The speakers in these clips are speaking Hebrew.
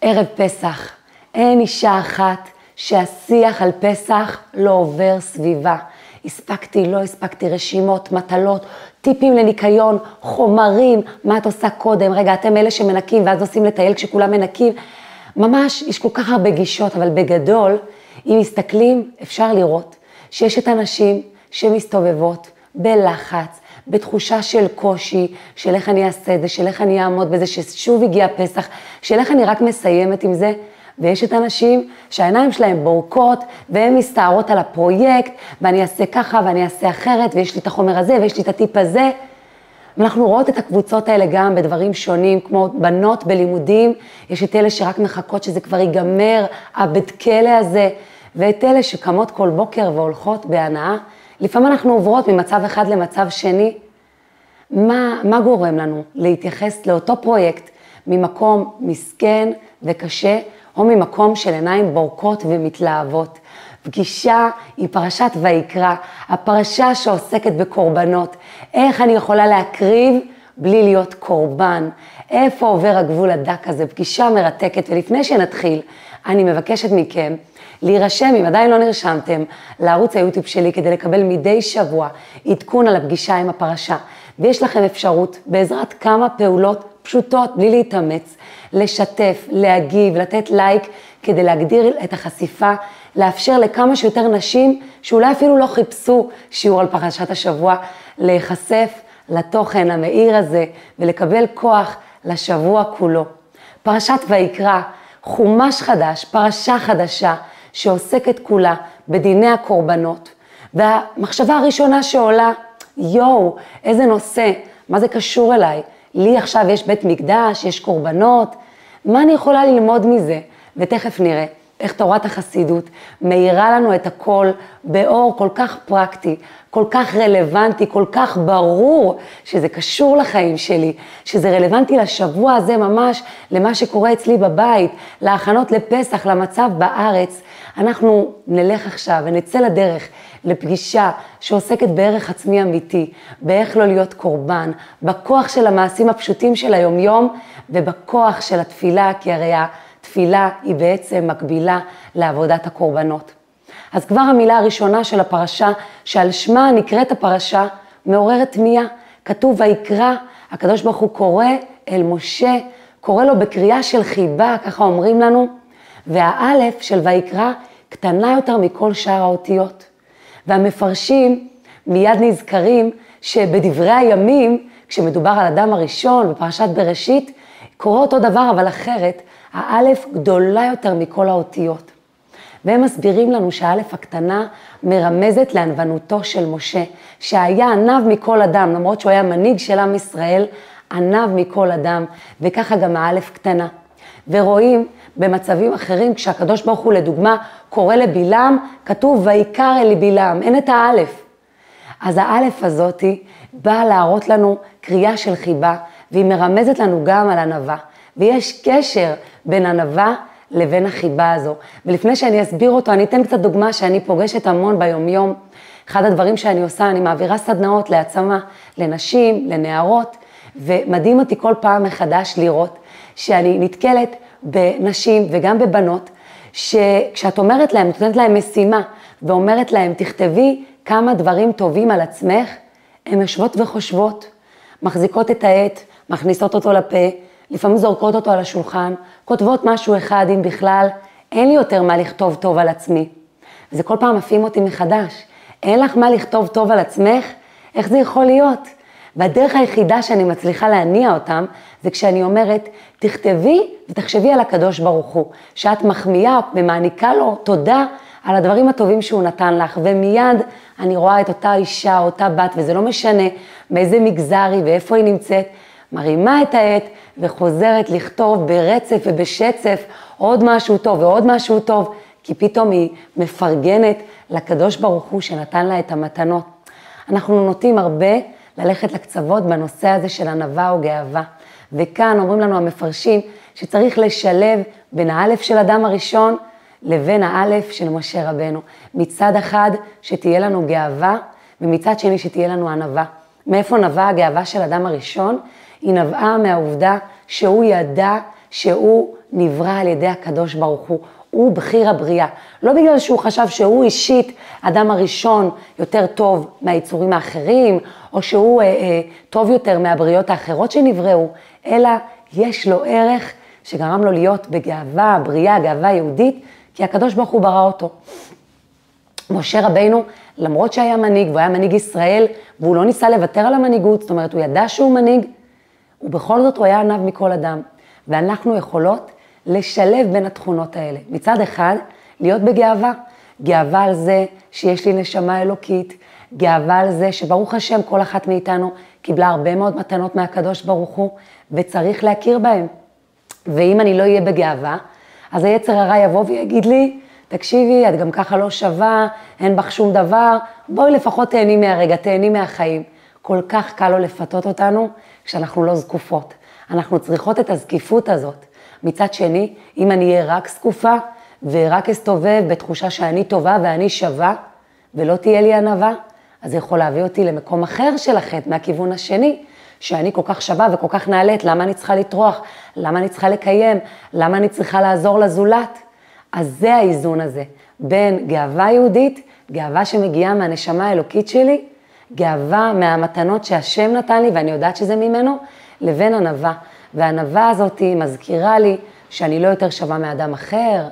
ערב פסח, אין אישה אחת שהשיח על פסח לא עובר סביבה. הספקתי, לא הספקתי, רשימות, מטלות, טיפים לניקיון, חומרים, מה את עושה קודם, רגע, אתם אלה שמנקים ואז נוסעים לטייל כשכולם מנקים. ממש, יש כל כך הרבה גישות, אבל בגדול, אם מסתכלים, אפשר לראות שיש את הנשים שמסתובבות בלחץ, בתחושה של קושי, של איך אני אעשה את זה, של איך אני אעמוד בזה, ששוב הגיע פסח, של איך אני רק מסיימת עם זה. ויש את הנשים שהעיניים שלהם בורקות, והן מסתערות על הפרויקט, ואני אעשה ככה ואני אעשה אחרת, ויש לי את החומר הזה ויש לי את הטיפ הזה. ואנחנו רואות את הקבוצות האלה גם בדברים שונים, כמו בנות בלימודים, יש את אלה שרק מחכות שזה כבר ייגמר, הבית כלא הזה, ואת אלה שקמות כל בוקר והולכות בהנאה. לפעמים אנחנו עוברות ממצב אחד למצב שני. מה, מה גורם לנו להתייחס לאותו פרויקט ממקום מסכן וקשה, או ממקום של עיניים בורקות ומתלהבות? פגישה היא פרשת ויקרא, הפרשה שעוסקת בקורבנות. איך אני יכולה להקריב בלי להיות קורבן? איפה עובר הגבול הדק הזה? פגישה מרתקת. ולפני שנתחיל, אני מבקשת מכם להירשם, אם עדיין לא נרשמתם, לערוץ היוטיוב שלי כדי לקבל מדי שבוע עדכון על הפגישה עם הפרשה. ויש לכם אפשרות, בעזרת כמה פעולות פשוטות, בלי להתאמץ, לשתף, להגיב, לתת לייק, כדי להגדיר את החשיפה, לאפשר לכמה שיותר נשים, שאולי אפילו לא חיפשו שיעור על פרשת השבוע, להיחשף לתוכן המאיר הזה ולקבל כוח לשבוע כולו. פרשת ויקרא, חומש חדש, פרשה חדשה, שעוסקת כולה בדיני הקורבנות. והמחשבה הראשונה שעולה, יואו, איזה נושא, מה זה קשור אליי? לי עכשיו יש בית מקדש, יש קורבנות, מה אני יכולה ללמוד מזה? ותכף נראה איך תורת החסידות מאירה לנו את הכל באור כל כך פרקטי, כל כך רלוונטי, כל כך ברור שזה קשור לחיים שלי, שזה רלוונטי לשבוע הזה ממש, למה שקורה אצלי בבית, להכנות לפסח, למצב בארץ. אנחנו נלך עכשיו ונצא לדרך לפגישה שעוסקת בערך עצמי אמיתי, באיך לא להיות קורבן, בכוח של המעשים הפשוטים של היומיום ובכוח של התפילה, כי הרי התפילה היא בעצם מקבילה לעבודת הקורבנות. אז כבר המילה הראשונה של הפרשה, שעל שמה נקראת הפרשה, מעוררת תמיהה. כתוב ויקרא, הקדוש ברוך הוא קורא אל משה, קורא לו בקריאה של חיבה, ככה אומרים לנו, והאלף של ויקרא קטנה יותר מכל שאר האותיות. והמפרשים מיד נזכרים שבדברי הימים, כשמדובר על אדם הראשון בפרשת בראשית, קורה אותו דבר אבל אחרת, האלף גדולה יותר מכל האותיות. והם מסבירים לנו שהאלף הקטנה מרמזת לענוונותו של משה, שהיה עניו מכל אדם, למרות שהוא היה מנהיג של עם ישראל, עניו מכל אדם, וככה גם האלף קטנה. ורואים במצבים אחרים, כשהקדוש ברוך הוא לדוגמה קורא לבלעם, כתוב ויקרא אל בלעם, אין את האלף. אז האלף הזאתי באה להראות לנו קריאה של חיבה, והיא מרמזת לנו גם על ענווה. ויש קשר בין ענווה לבין החיבה הזו. ולפני שאני אסביר אותו, אני אתן קצת דוגמה שאני פוגשת המון ביומיום. אחד הדברים שאני עושה, אני מעבירה סדנאות להעצמה לנשים, לנערות, ומדהים אותי כל פעם מחדש לראות שאני נתקלת בנשים וגם בבנות, שכשאת אומרת להם, נותנת להם משימה ואומרת להם, תכתבי כמה דברים טובים על עצמך, הן יושבות וחושבות, מחזיקות את העט, מכניסות אותו לפה, לפעמים זורקות אותו על השולחן, כותבות משהו אחד, אם בכלל, אין לי יותר מה לכתוב טוב על עצמי. וזה כל פעם מפעים אותי מחדש. אין לך מה לכתוב טוב על עצמך? איך זה יכול להיות? והדרך היחידה שאני מצליחה להניע אותם, זה כשאני אומרת, תכתבי ותחשבי על הקדוש ברוך הוא, שאת מחמיאה ומעניקה לו תודה על הדברים הטובים שהוא נתן לך, ומיד אני רואה את אותה אישה, אותה בת, וזה לא משנה מאיזה מגזר היא ואיפה היא נמצאת, מרימה את העט וחוזרת לכתוב ברצף ובשצף עוד משהו טוב ועוד משהו טוב, כי פתאום היא מפרגנת לקדוש ברוך הוא שנתן לה את המתנות. אנחנו נוטים הרבה ללכת לקצוות בנושא הזה של ענווה או גאווה. וכאן אומרים לנו המפרשים שצריך לשלב בין האלף של אדם הראשון לבין האלף של משה רבנו. מצד אחד שתהיה לנו גאווה, ומצד שני שתהיה לנו ענווה. מאיפה נבעה הגאווה של אדם הראשון? היא נבעה מהעובדה שהוא ידע שהוא נברא על ידי הקדוש ברוך הוא, הוא בחיר הבריאה. לא בגלל שהוא חשב שהוא אישית, אדם הראשון, יותר טוב מהיצורים האחרים, או שהוא אה, אה, טוב יותר מהבריות האחרות שנבראו, אלא יש לו ערך שגרם לו להיות בגאווה, בריאה, גאווה יהודית, כי הקדוש ברוך הוא ברא אותו. משה רבינו, למרות שהיה מנהיג, והוא היה מנהיג ישראל, והוא לא ניסה לוותר על המנהיגות, זאת אומרת, הוא ידע שהוא מנהיג, ובכל זאת הוא היה עניו מכל אדם. ואנחנו יכולות לשלב בין התכונות האלה. מצד אחד, להיות בגאווה. גאווה על זה שיש לי נשמה אלוקית, גאווה על זה שברוך השם כל אחת מאיתנו קיבלה הרבה מאוד מתנות מהקדוש ברוך הוא, וצריך להכיר בהם. ואם אני לא אהיה בגאווה, אז היצר הרע יבוא ויגיד לי, תקשיבי, את גם ככה לא שווה, אין בך שום דבר, בואי לפחות תהני מהרגע, תהני מהחיים. כל כך קל לו לפתות אותנו כשאנחנו לא זקופות. אנחנו צריכות את הזקיפות הזאת. מצד שני, אם אני אהיה רק זקופה ורק אסתובב בתחושה שאני טובה ואני שווה, ולא תהיה לי ענווה, אז זה יכול להביא אותי למקום אחר של החטא, מהכיוון השני, שאני כל כך שווה וכל כך נעלית, למה אני צריכה לטרוח? למה אני צריכה לקיים? למה אני צריכה לעזור לזולת? אז זה האיזון הזה, בין גאווה יהודית, גאווה שמגיעה מהנשמה האלוקית שלי, גאווה מהמתנות שהשם נתן לי ואני יודעת שזה ממנו, לבין ענווה. והענווה הזאת מזכירה לי שאני לא יותר שווה מאדם אחר,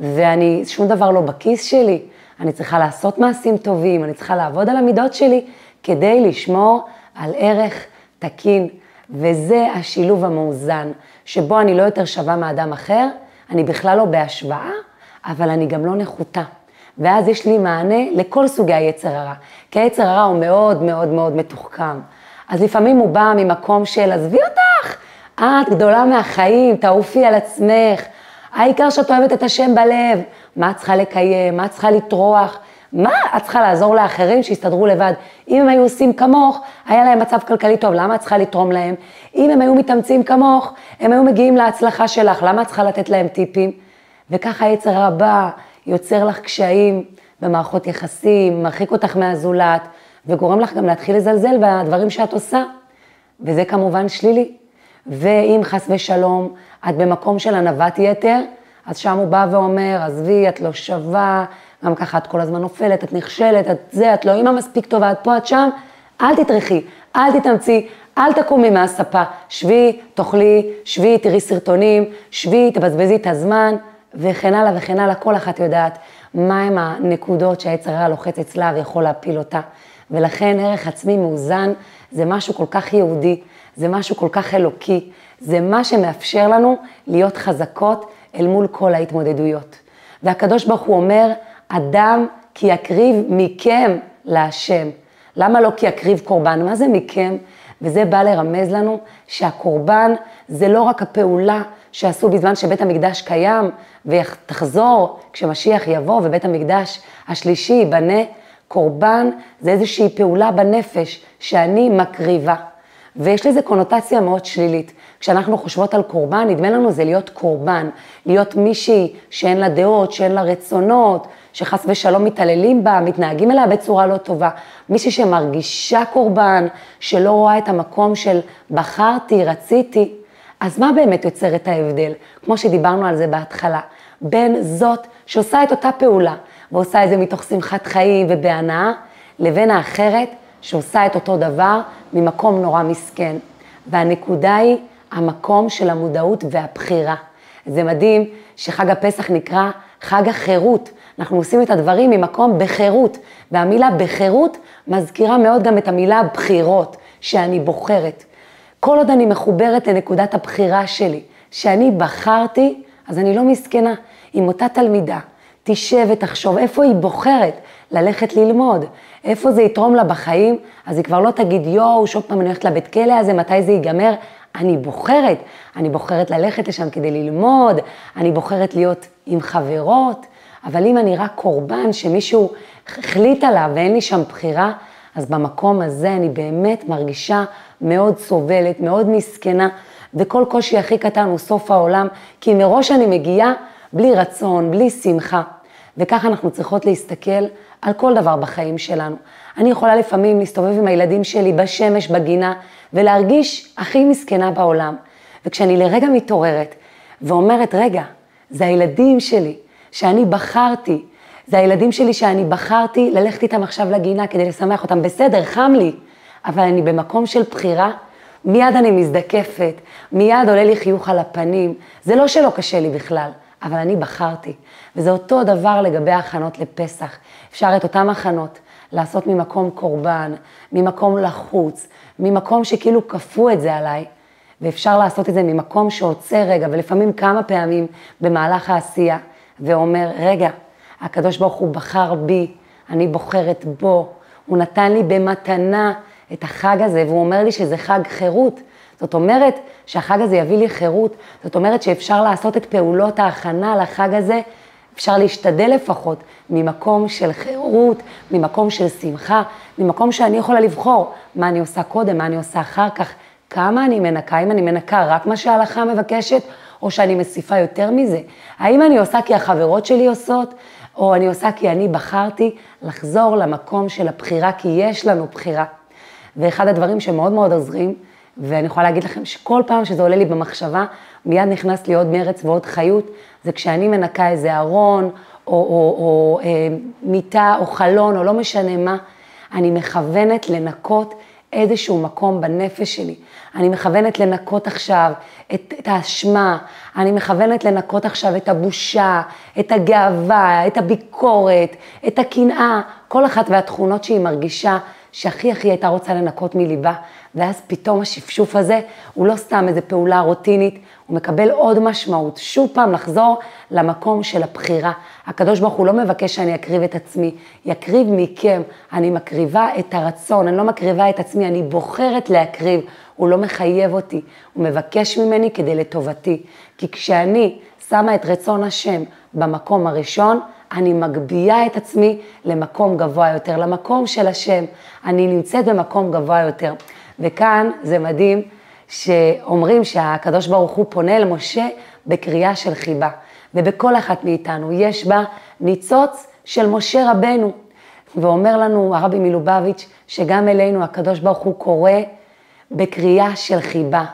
ואני, שום דבר לא בכיס שלי, אני צריכה לעשות מעשים טובים, אני צריכה לעבוד על המידות שלי כדי לשמור על ערך תקין. וזה השילוב המאוזן, שבו אני לא יותר שווה מאדם אחר, אני בכלל לא בהשוואה, אבל אני גם לא נחותה. ואז יש לי מענה לכל סוגי היצר הרע, כי היצר הרע הוא מאוד מאוד מאוד מתוחכם. אז לפעמים הוא בא ממקום של עזבי אותך, את גדולה מהחיים, תעופי על עצמך, העיקר שאת אוהבת את השם בלב, מה את צריכה לקיים, מה את צריכה לטרוח, מה את צריכה לעזור לאחרים שיסתדרו לבד. אם הם היו עושים כמוך, היה להם מצב כלכלי טוב, למה את צריכה לתרום להם? אם הם היו מתאמצים כמוך, הם היו מגיעים להצלחה שלך, למה את צריכה לתת להם טיפים? וככה יצר רבה יוצר לך קשיים במערכות יחסים, מרחיק אותך מהזולת, וגורם לך גם להתחיל לזלזל בדברים שאת עושה, וזה כמובן שלילי. ואם חס ושלום את במקום של ענוות יתר, אז שם הוא בא ואומר, עזבי, את לא שווה, גם ככה את כל הזמן נופלת, את נכשלת, את זה, את לא אימא מספיק טובה, את פה, את שם, אל תטרחי, אל תתאמצי, אל תקומי מהספה, שבי, תאכלי, שבי, תראי סרטונים, שבי, תבזבזי את הזמן, וכן הלאה וכן הלאה, כל אחת יודעת מהם הנקודות שהעץ הרע לוחץ אצלה ויכול להפיל אותה. ולכן ערך עצמי מאוזן זה משהו כל כך יהודי, זה משהו כל כך אלוקי, זה מה שמאפשר לנו להיות חזקות אל מול כל ההתמודדויות. והקדוש ברוך הוא אומר, אדם כי יקריב מכם להשם. למה לא כי יקריב קורבן? מה זה מכם? וזה בא לרמז לנו שהקורבן זה לא רק הפעולה שעשו בזמן שבית המקדש קיים ותחזור כשמשיח יבוא ובית המקדש השלישי ייבנה, קורבן זה איזושהי פעולה בנפש שאני מקריבה. ויש לזה קונוטציה מאוד שלילית. כשאנחנו חושבות על קורבן, נדמה לנו זה להיות קורבן, להיות מישהי שאין לה דעות, שאין לה רצונות, שחס ושלום מתעללים בה, מתנהגים אליה בצורה לא טובה. מישהי שמרגישה קורבן, שלא רואה את המקום של בחרתי, רציתי. אז מה באמת יוצר את ההבדל? כמו שדיברנו על זה בהתחלה, בין זאת שעושה את אותה פעולה ועושה את זה מתוך שמחת חיים ובהנאה, לבין האחרת שעושה את אותו דבר ממקום נורא מסכן. והנקודה היא המקום של המודעות והבחירה. זה מדהים שחג הפסח נקרא חג החירות. אנחנו עושים את הדברים ממקום בחירות, והמילה בחירות מזכירה מאוד גם את המילה בחירות, שאני בוחרת. כל עוד אני מחוברת לנקודת הבחירה שלי, שאני בחרתי, אז אני לא מסכנה. אם אותה תלמידה תשב ותחשוב איפה היא בוחרת ללכת ללמוד, איפה זה יתרום לה בחיים, אז היא כבר לא תגיד, יואו, שוב פעם אני הולכת לבית כלא הזה, מתי זה ייגמר? אני בוחרת, אני בוחרת ללכת לשם כדי ללמוד, אני בוחרת להיות עם חברות, אבל אם אני רק קורבן שמישהו החליט עליו ואין לי שם בחירה, אז במקום הזה אני באמת מרגישה מאוד סובלת, מאוד מסכנה, וכל קושי הכי קטן הוא סוף העולם, כי מראש אני מגיעה בלי רצון, בלי שמחה. וככה אנחנו צריכות להסתכל על כל דבר בחיים שלנו. אני יכולה לפעמים להסתובב עם הילדים שלי בשמש, בגינה, ולהרגיש הכי מסכנה בעולם. וכשאני לרגע מתעוררת, ואומרת, רגע, זה הילדים שלי, שאני בחרתי, זה הילדים שלי שאני בחרתי ללכת איתם עכשיו לגינה כדי לשמח אותם. בסדר, חם לי, אבל אני במקום של בחירה, מיד אני מזדקפת, מיד עולה לי חיוך על הפנים. זה לא שלא קשה לי בכלל, אבל אני בחרתי. וזה אותו דבר לגבי ההכנות לפסח. אפשר את אותן הכנות לעשות ממקום קורבן, ממקום לחוץ, ממקום שכאילו כפו את זה עליי, ואפשר לעשות את זה ממקום שעוצר רגע, ולפעמים כמה פעמים במהלך העשייה, ואומר, רגע, הקדוש ברוך הוא בחר בי, אני בוחרת בו, הוא נתן לי במתנה את החג הזה, והוא אומר לי שזה חג חירות. זאת אומרת שהחג הזה יביא לי חירות, זאת אומרת שאפשר לעשות את פעולות ההכנה לחג הזה, אפשר להשתדל לפחות ממקום של חירות, ממקום של שמחה, ממקום שאני יכולה לבחור מה אני עושה קודם, מה אני עושה אחר כך, כמה אני מנקה, אם אני מנקה רק מה שההלכה מבקשת, או שאני מוסיפה יותר מזה. האם אני עושה כי החברות שלי עושות, או אני עושה כי אני בחרתי לחזור למקום של הבחירה, כי יש לנו בחירה. ואחד הדברים שמאוד מאוד עוזרים, ואני יכולה להגיד לכם שכל פעם שזה עולה לי במחשבה, מיד נכנס לי עוד מרץ ועוד חיות, זה כשאני מנקה איזה ארון, או, או, או, או אה, מיטה, או חלון, או לא משנה מה, אני מכוונת לנקות איזשהו מקום בנפש שלי. אני מכוונת לנקות עכשיו את, את האשמה, אני מכוונת לנקות עכשיו את הבושה, את הגאווה, את הביקורת, את הקנאה, כל אחת והתכונות שהיא מרגישה שהכי הכי הייתה רוצה לנקות מליבה, ואז פתאום השפשוף הזה הוא לא סתם איזו פעולה רוטינית, הוא מקבל עוד משמעות, שוב פעם לחזור למקום של הבחירה. הקדוש ברוך הוא לא מבקש שאני אקריב את עצמי, יקריב מכם, אני מקריבה את הרצון, אני לא מקריבה את עצמי, אני בוחרת להקריב, הוא לא מחייב אותי, הוא מבקש ממני כדי לטובתי. כי כשאני שמה את רצון השם במקום הראשון, אני מגביה את עצמי למקום גבוה יותר, למקום של השם. אני נמצאת במקום גבוה יותר. וכאן זה מדהים שאומרים שהקדוש ברוך הוא פונה אל משה בקריאה של חיבה. ובכל אחת מאיתנו יש בה ניצוץ של משה רבנו. ואומר לנו הרבי מלובביץ' שגם אלינו הקדוש ברוך הוא קורא בקריאה של חיבה.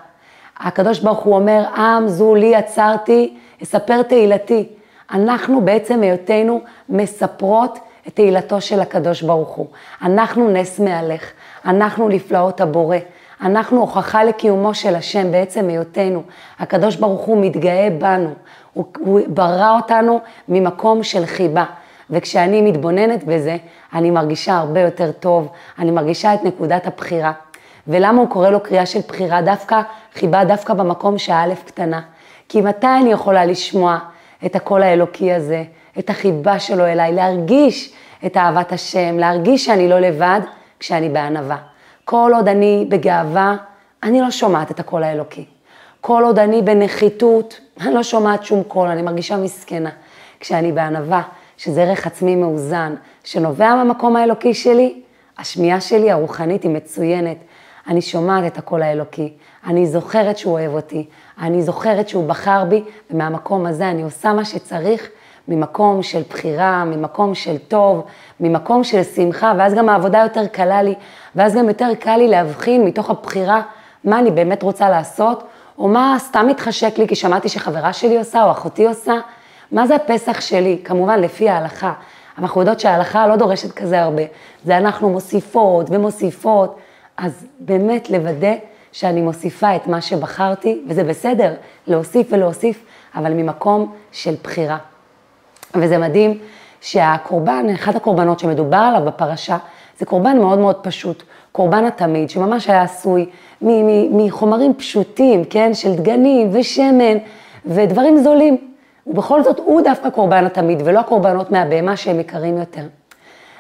הקדוש ברוך הוא אומר, עם זו לי עצרתי, אספר תהילתי. אנחנו בעצם היותנו מספרות את תהילתו של הקדוש ברוך הוא. אנחנו נס מהלך, אנחנו נפלאות הבורא, אנחנו הוכחה לקיומו של השם בעצם היותנו. הקדוש ברוך הוא מתגאה בנו, הוא, הוא ברא אותנו ממקום של חיבה. וכשאני מתבוננת בזה, אני מרגישה הרבה יותר טוב, אני מרגישה את נקודת הבחירה. ולמה הוא קורא לו קריאה של בחירה דווקא, חיבה דווקא במקום שהאלף קטנה? כי מתי אני יכולה לשמוע את הקול האלוקי הזה, את החיבה שלו אליי, להרגיש את אהבת השם, להרגיש שאני לא לבד כשאני בענווה. כל עוד אני בגאווה, אני לא שומעת את הקול האלוקי. כל עוד אני בנחיתות, אני לא שומעת שום קול, אני מרגישה מסכנה. כשאני בענווה, שזה ערך עצמי מאוזן, שנובע מהמקום האלוקי שלי, השמיעה שלי הרוחנית היא מצוינת. אני שומעת את הקול האלוקי, אני זוכרת שהוא אוהב אותי, אני זוכרת שהוא בחר בי, ומהמקום הזה אני עושה מה שצריך ממקום של בחירה, ממקום של טוב, ממקום של שמחה, ואז גם העבודה יותר קלה לי, ואז גם יותר קל לי להבחין מתוך הבחירה מה אני באמת רוצה לעשות, או מה סתם מתחשק לי כי שמעתי שחברה שלי עושה או אחותי עושה, מה זה הפסח שלי, כמובן לפי ההלכה. אנחנו יודעות שההלכה לא דורשת כזה הרבה, זה אנחנו מוסיפות ומוסיפות, אז באמת לוודא שאני מוסיפה את מה שבחרתי, וזה בסדר, להוסיף ולהוסיף, אבל ממקום של בחירה. וזה מדהים שהקורבן, אחד הקורבנות שמדובר עליו בפרשה, זה קורבן מאוד מאוד פשוט, קורבן התמיד, שממש היה עשוי מחומרים פשוטים, כן, של דגנים ושמן ודברים זולים. ובכל זאת הוא דווקא קורבן התמיד, ולא הקורבנות מהבהמה שהם יקרים יותר.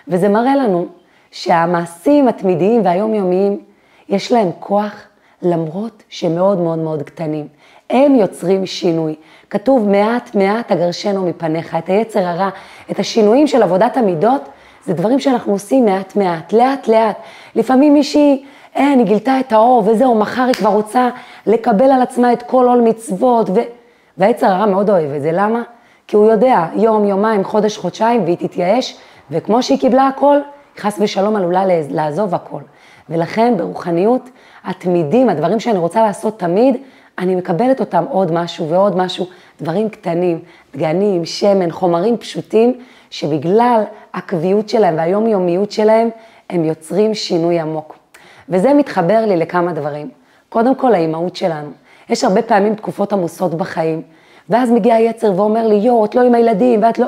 וזה מראה לנו שהמעשים התמידיים והיומיומיים, יש להם כוח למרות שהם מאוד מאוד מאוד קטנים. הם יוצרים שינוי. כתוב מעט מעט אגרשנו מפניך, את היצר הרע, את השינויים של עבודת המידות, זה דברים שאנחנו עושים מעט מעט, לאט לאט. לפעמים מישהי, אין, היא גילתה את האור וזהו, מחר היא כבר רוצה לקבל על עצמה את כל עול מצוות, ו... והיצר הרע מאוד אוהב את זה, למה? כי הוא יודע, יום, יומיים, חודש, חודשיים, והיא תתייאש, וכמו שהיא קיבלה הכל, חס ושלום עלולה לעזוב הכל. ולכן ברוחניות, התמידים, הדברים שאני רוצה לעשות תמיד, אני מקבלת אותם עוד משהו ועוד משהו, דברים קטנים, דגנים, שמן, חומרים פשוטים, שבגלל הקביעות שלהם והיומיומיות שלהם, הם יוצרים שינוי עמוק. וזה מתחבר לי לכמה דברים. קודם כל, האימהות שלנו. יש הרבה פעמים תקופות עמוסות בחיים, ואז מגיע היצר ואומר לי, יואו, את לא עם הילדים, ואת לא...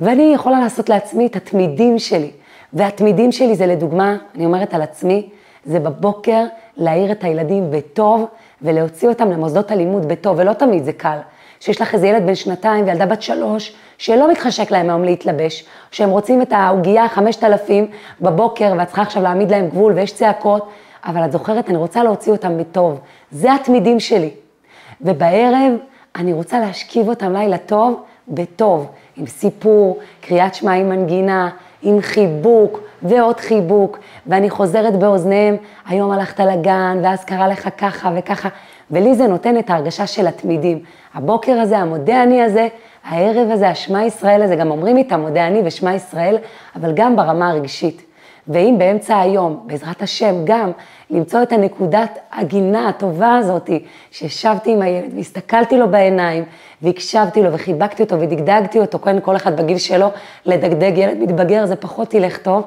ואני יכולה לעשות לעצמי את התמידים שלי. והתמידים שלי זה לדוגמה, אני אומרת על עצמי, זה בבוקר להעיר את הילדים בטוב ולהוציא אותם למוסדות הלימוד בטוב, ולא תמיד זה קל. שיש לך איזה ילד בן שנתיים וילדה בת שלוש, שלא מתחשק להם היום להתלבש, שהם רוצים את העוגייה 5,000 בבוקר, ואת צריכה עכשיו להעמיד להם גבול ויש צעקות, אבל את זוכרת, אני רוצה להוציא אותם בטוב. זה התמידים שלי. ובערב אני רוצה להשכיב אותם לילה טוב, בטוב, עם סיפור, קריאת שמע עם מנגינה, עם חיבוק ועוד חיבוק, ואני חוזרת באוזניהם, היום הלכת לגן, ואז קרה לך ככה וככה, ולי זה נותן את ההרגשה של התמידים. הבוקר הזה, המודה אני הזה, הערב הזה, השמע ישראל הזה, גם אומרים איתם מודה אני ושמע ישראל, אבל גם ברמה הרגשית. ואם באמצע היום, בעזרת השם, גם למצוא את הנקודת הגינה הטובה הזאתי, שישבתי עם הילד והסתכלתי לו בעיניים, והקשבתי לו וחיבקתי אותו ודגדגתי אותו, כן, כל אחד בגיל שלו, לדגדג ילד מתבגר זה פחות ילך טוב.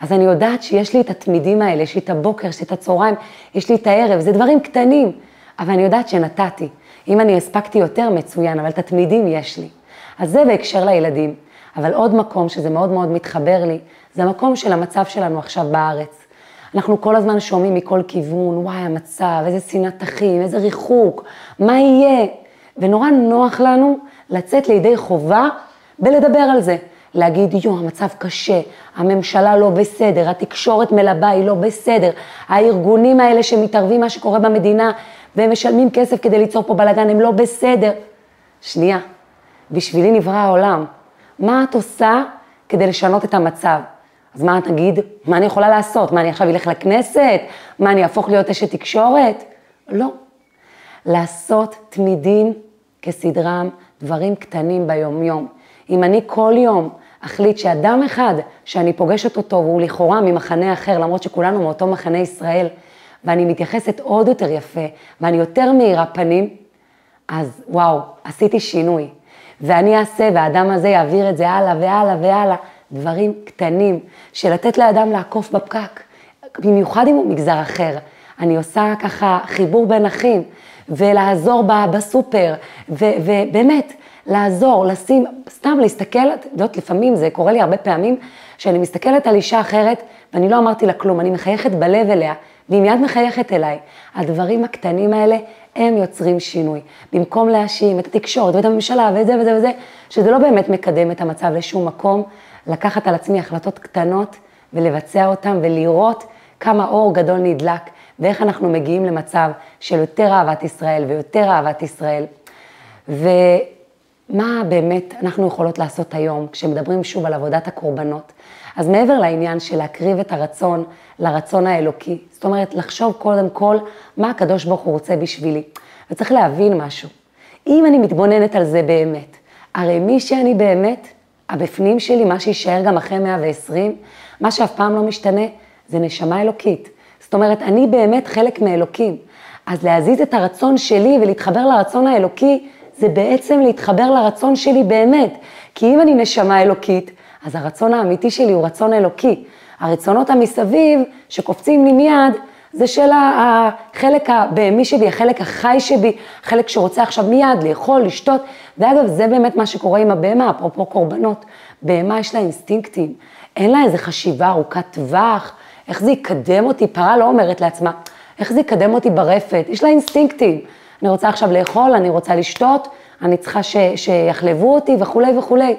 אז אני יודעת שיש לי את התמידים האלה, יש לי את הבוקר, יש לי את הצהריים, יש לי את הערב, זה דברים קטנים, אבל אני יודעת שנתתי. אם אני הספקתי יותר, מצוין, אבל את התמידים יש לי. אז זה בהקשר לילדים. אבל עוד מקום שזה מאוד מאוד מתחבר לי, זה המקום של המצב שלנו עכשיו בארץ. אנחנו כל הזמן שומעים מכל כיוון, וואי, המצב, איזה שנאת אחים, איזה ריחוק, מה יהיה? ונורא נוח לנו לצאת לידי חובה בלדבר על זה. להגיד, יו, המצב קשה, הממשלה לא בסדר, התקשורת מלבה היא לא בסדר, הארגונים האלה שמתערבים מה שקורה במדינה והם משלמים כסף כדי ליצור פה בלאגן, הם לא בסדר. שנייה, בשבילי נברא העולם. מה את עושה כדי לשנות את המצב? אז מה תגיד? מה אני יכולה לעשות? מה, אני עכשיו אלך לכנסת? מה, אני אהפוך להיות אשת תקשורת? לא. לעשות תמידים כסדרם, דברים קטנים ביום-יום. אם אני כל יום אחליט שאדם אחד שאני פוגשת אותו והוא לכאורה ממחנה אחר, למרות שכולנו מאותו מחנה ישראל, ואני מתייחסת עוד יותר יפה, ואני יותר מאירה פנים, אז וואו, עשיתי שינוי. ואני אעשה, והאדם הזה יעביר את זה הלאה והלאה והלאה. דברים קטנים, של לתת לאדם לעקוף בפקק, במיוחד אם הוא מגזר אחר. אני עושה ככה חיבור בין אחים, ולעזור בסופר, ובאמת, לעזור, לשים, סתם להסתכל, את יודעת, לפעמים זה קורה לי הרבה פעמים, שאני מסתכלת על אישה אחרת, ואני לא אמרתי לה כלום, אני מחייכת בלב אליה, והיא מיד מחייכת אליי. הדברים הקטנים האלה, הם יוצרים שינוי. במקום להאשים את התקשורת ואת הממשלה ואת זה וזה וזה, שזה לא באמת מקדם את המצב לשום מקום, לקחת על עצמי החלטות קטנות ולבצע אותן ולראות כמה אור גדול נדלק ואיך אנחנו מגיעים למצב של יותר אהבת ישראל ויותר אהבת ישראל. ומה באמת אנחנו יכולות לעשות היום כשמדברים שוב על עבודת הקורבנות. אז מעבר לעניין של להקריב את הרצון לרצון האלוקי, זאת אומרת לחשוב קודם כל מה הקדוש ברוך הוא רוצה בשבילי. וצריך להבין משהו, אם אני מתבוננת על זה באמת, הרי מי שאני באמת, הבפנים שלי, מה שיישאר גם אחרי 120, מה שאף פעם לא משתנה, זה נשמה אלוקית. זאת אומרת, אני באמת חלק מאלוקים. אז להזיז את הרצון שלי ולהתחבר לרצון האלוקי, זה בעצם להתחבר לרצון שלי באמת. כי אם אני נשמה אלוקית, אז הרצון האמיתי שלי הוא רצון אלוקי. הרצונות המסביב, שקופצים לי מיד, זה של החלק הבהמי שבי, החלק החי שבי, החלק שרוצה עכשיו מיד לאכול, לשתות. ואגב, זה באמת מה שקורה עם הבהמה, אפרופו קורבנות. בהמה יש לה אינסטינקטים, אין לה איזה חשיבה ארוכת טווח, איך זה יקדם אותי, פרה לא אומרת לעצמה, איך זה יקדם אותי ברפת, יש לה אינסטינקטים. אני רוצה עכשיו לאכול, אני רוצה לשתות, אני צריכה ש, שיחלבו אותי וכולי וכולי.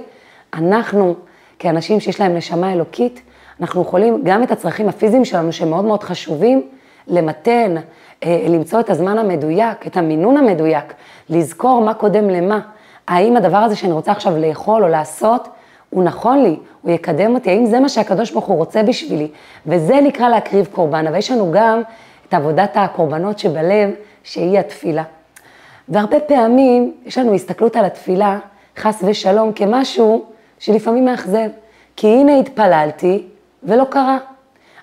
אנחנו, כאנשים שיש להם נשמה אלוקית, אנחנו יכולים גם את הצרכים הפיזיים שלנו, שהם מאוד מאוד חשובים, למתן, אה, למצוא את הזמן המדויק, את המינון המדויק, לזכור מה קודם למה. האם הדבר הזה שאני רוצה עכשיו לאכול או לעשות, הוא נכון לי, הוא יקדם אותי, האם זה מה שהקדוש ברוך הוא רוצה בשבילי? וזה נקרא להקריב קורבן, אבל יש לנו גם את עבודת הקורבנות שבלב, שהיא התפילה. והרבה פעמים יש לנו הסתכלות על התפילה, חס ושלום, כמשהו שלפעמים מאכזב. כי הנה התפללתי ולא קרה.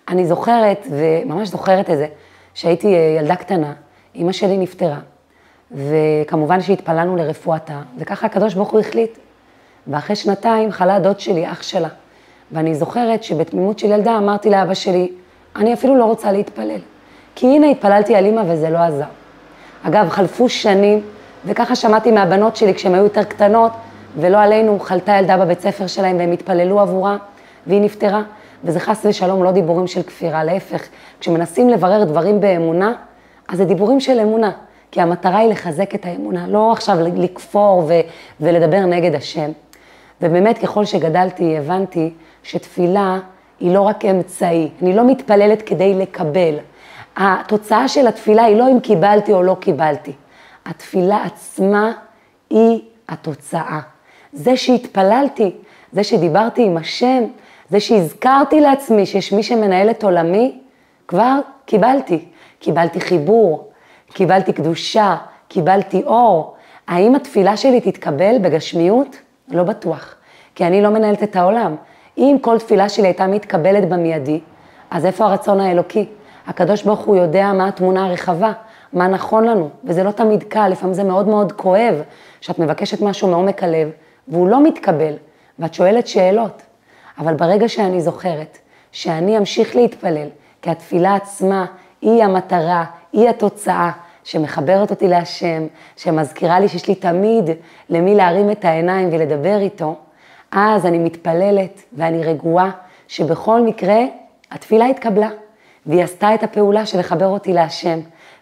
אני זוכרת, וממש זוכרת את זה, שהייתי אה, ילדה קטנה, אימא שלי נפטרה, וכמובן שהתפללנו לרפואתה, וככה הקדוש ברוך הוא החליט. ואחרי שנתיים חלה דוד שלי, אח שלה. ואני זוכרת שבתמימות של ילדה אמרתי לאבא שלי, אני אפילו לא רוצה להתפלל. כי הנה התפללתי על אימא וזה לא עזר. אגב, חלפו שנים, וככה שמעתי מהבנות שלי כשהן היו יותר קטנות, ולא עלינו, חלתה ילדה בבית ספר שלהם והם התפללו עבורה, והיא נפטרה. וזה חס ושלום לא דיבורים של כפירה, להפך, כשמנסים לברר דברים באמונה, אז זה דיבורים של אמונה, כי המטרה היא לחזק את האמונה, לא עכשיו לכפור ו- ולדבר נגד השם. ובאמת, ככל שגדלתי, הבנתי שתפילה היא לא רק אמצעי, אני לא מתפללת כדי לקבל. התוצאה של התפילה היא לא אם קיבלתי או לא קיבלתי. התפילה עצמה היא התוצאה. זה שהתפללתי, זה שדיברתי עם השם, זה שהזכרתי לעצמי שיש מי שמנהל את עולמי, כבר קיבלתי. קיבלתי חיבור, קיבלתי קדושה, קיבלתי אור. האם התפילה שלי תתקבל בגשמיות? לא בטוח, כי אני לא מנהלת את העולם. אם כל תפילה שלי הייתה מתקבלת במיידי, אז איפה הרצון האלוקי? הקדוש ברוך הוא יודע מה התמונה הרחבה, מה נכון לנו, וזה לא תמיד קל, לפעמים זה מאוד מאוד כואב, שאת מבקשת משהו מעומק הלב, והוא לא מתקבל, ואת שואלת שאלות. אבל ברגע שאני זוכרת שאני אמשיך להתפלל, כי התפילה עצמה היא המטרה, היא התוצאה שמחברת אותי להשם, שמזכירה לי שיש לי תמיד למי להרים את העיניים ולדבר איתו, אז אני מתפללת ואני רגועה שבכל מקרה התפילה התקבלה, והיא עשתה את הפעולה של לחבר אותי להשם,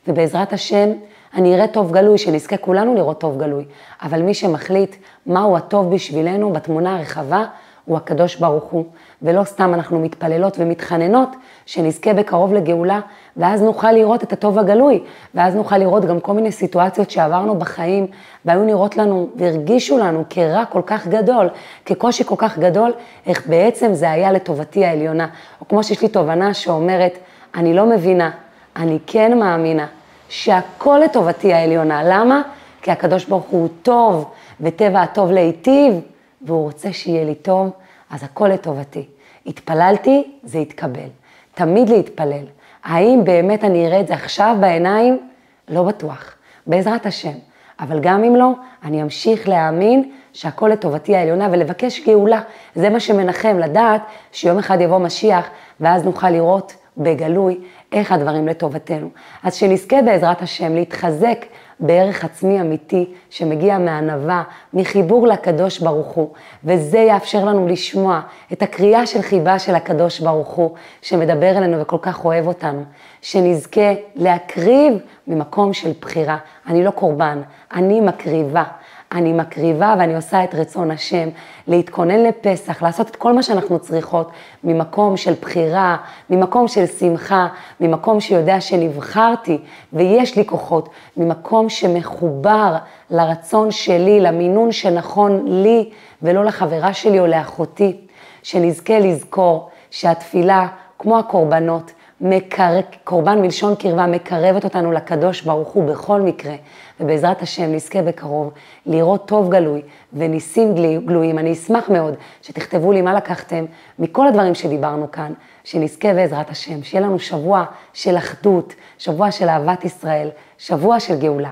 ובעזרת השם אני אראה טוב גלוי, שנזכה כולנו לראות טוב גלוי, אבל מי שמחליט מהו הטוב בשבילנו בתמונה הרחבה, הוא הקדוש ברוך הוא, ולא סתם אנחנו מתפללות ומתחננות שנזכה בקרוב לגאולה, ואז נוכל לראות את הטוב הגלוי, ואז נוכל לראות גם כל מיני סיטואציות שעברנו בחיים, והיו נראות לנו והרגישו לנו כרע כל כך גדול, כקושי כל כך גדול, איך בעצם זה היה לטובתי העליונה. או כמו שיש לי תובנה שאומרת, אני לא מבינה, אני כן מאמינה שהכל לטובתי העליונה. למה? כי הקדוש ברוך הוא טוב, וטבע הטוב להיטיב, והוא רוצה שיהיה לי טוב, אז הכל לטובתי. התפללתי, זה יתקבל. תמיד להתפלל. האם באמת אני אראה את זה עכשיו בעיניים? לא בטוח. בעזרת השם. אבל גם אם לא, אני אמשיך להאמין שהכל לטובתי העליונה ולבקש גאולה. זה מה שמנחם, לדעת שיום אחד יבוא משיח, ואז נוכל לראות בגלוי איך הדברים לטובתנו. אז שנזכה בעזרת השם להתחזק בערך עצמי אמיתי שמגיע מענווה, מחיבור לקדוש ברוך הוא, וזה יאפשר לנו לשמוע את הקריאה של חיבה של הקדוש ברוך הוא, שמדבר אלינו וכל כך אוהב אותנו, שנזכה להקריב ממקום של בחירה. אני לא קורבן, אני מקריבה. אני מקריבה ואני עושה את רצון השם, להתכונן לפסח, לעשות את כל מה שאנחנו צריכות ממקום של בחירה, ממקום של שמחה, ממקום שיודע שנבחרתי ויש לי כוחות, ממקום שמחובר לרצון שלי, למינון שנכון לי ולא לחברה שלי או לאחותי, שנזכה לזכור שהתפילה, כמו הקורבנות, מקר... קורבן מלשון קרבה מקרבת אותנו לקדוש ברוך הוא בכל מקרה, ובעזרת השם נזכה בקרוב לראות טוב גלוי וניסים גלויים. אני אשמח מאוד שתכתבו לי מה לקחתם מכל הדברים שדיברנו כאן, שנזכה בעזרת השם, שיהיה לנו שבוע של אחדות, שבוע של אהבת ישראל, שבוע של גאולה.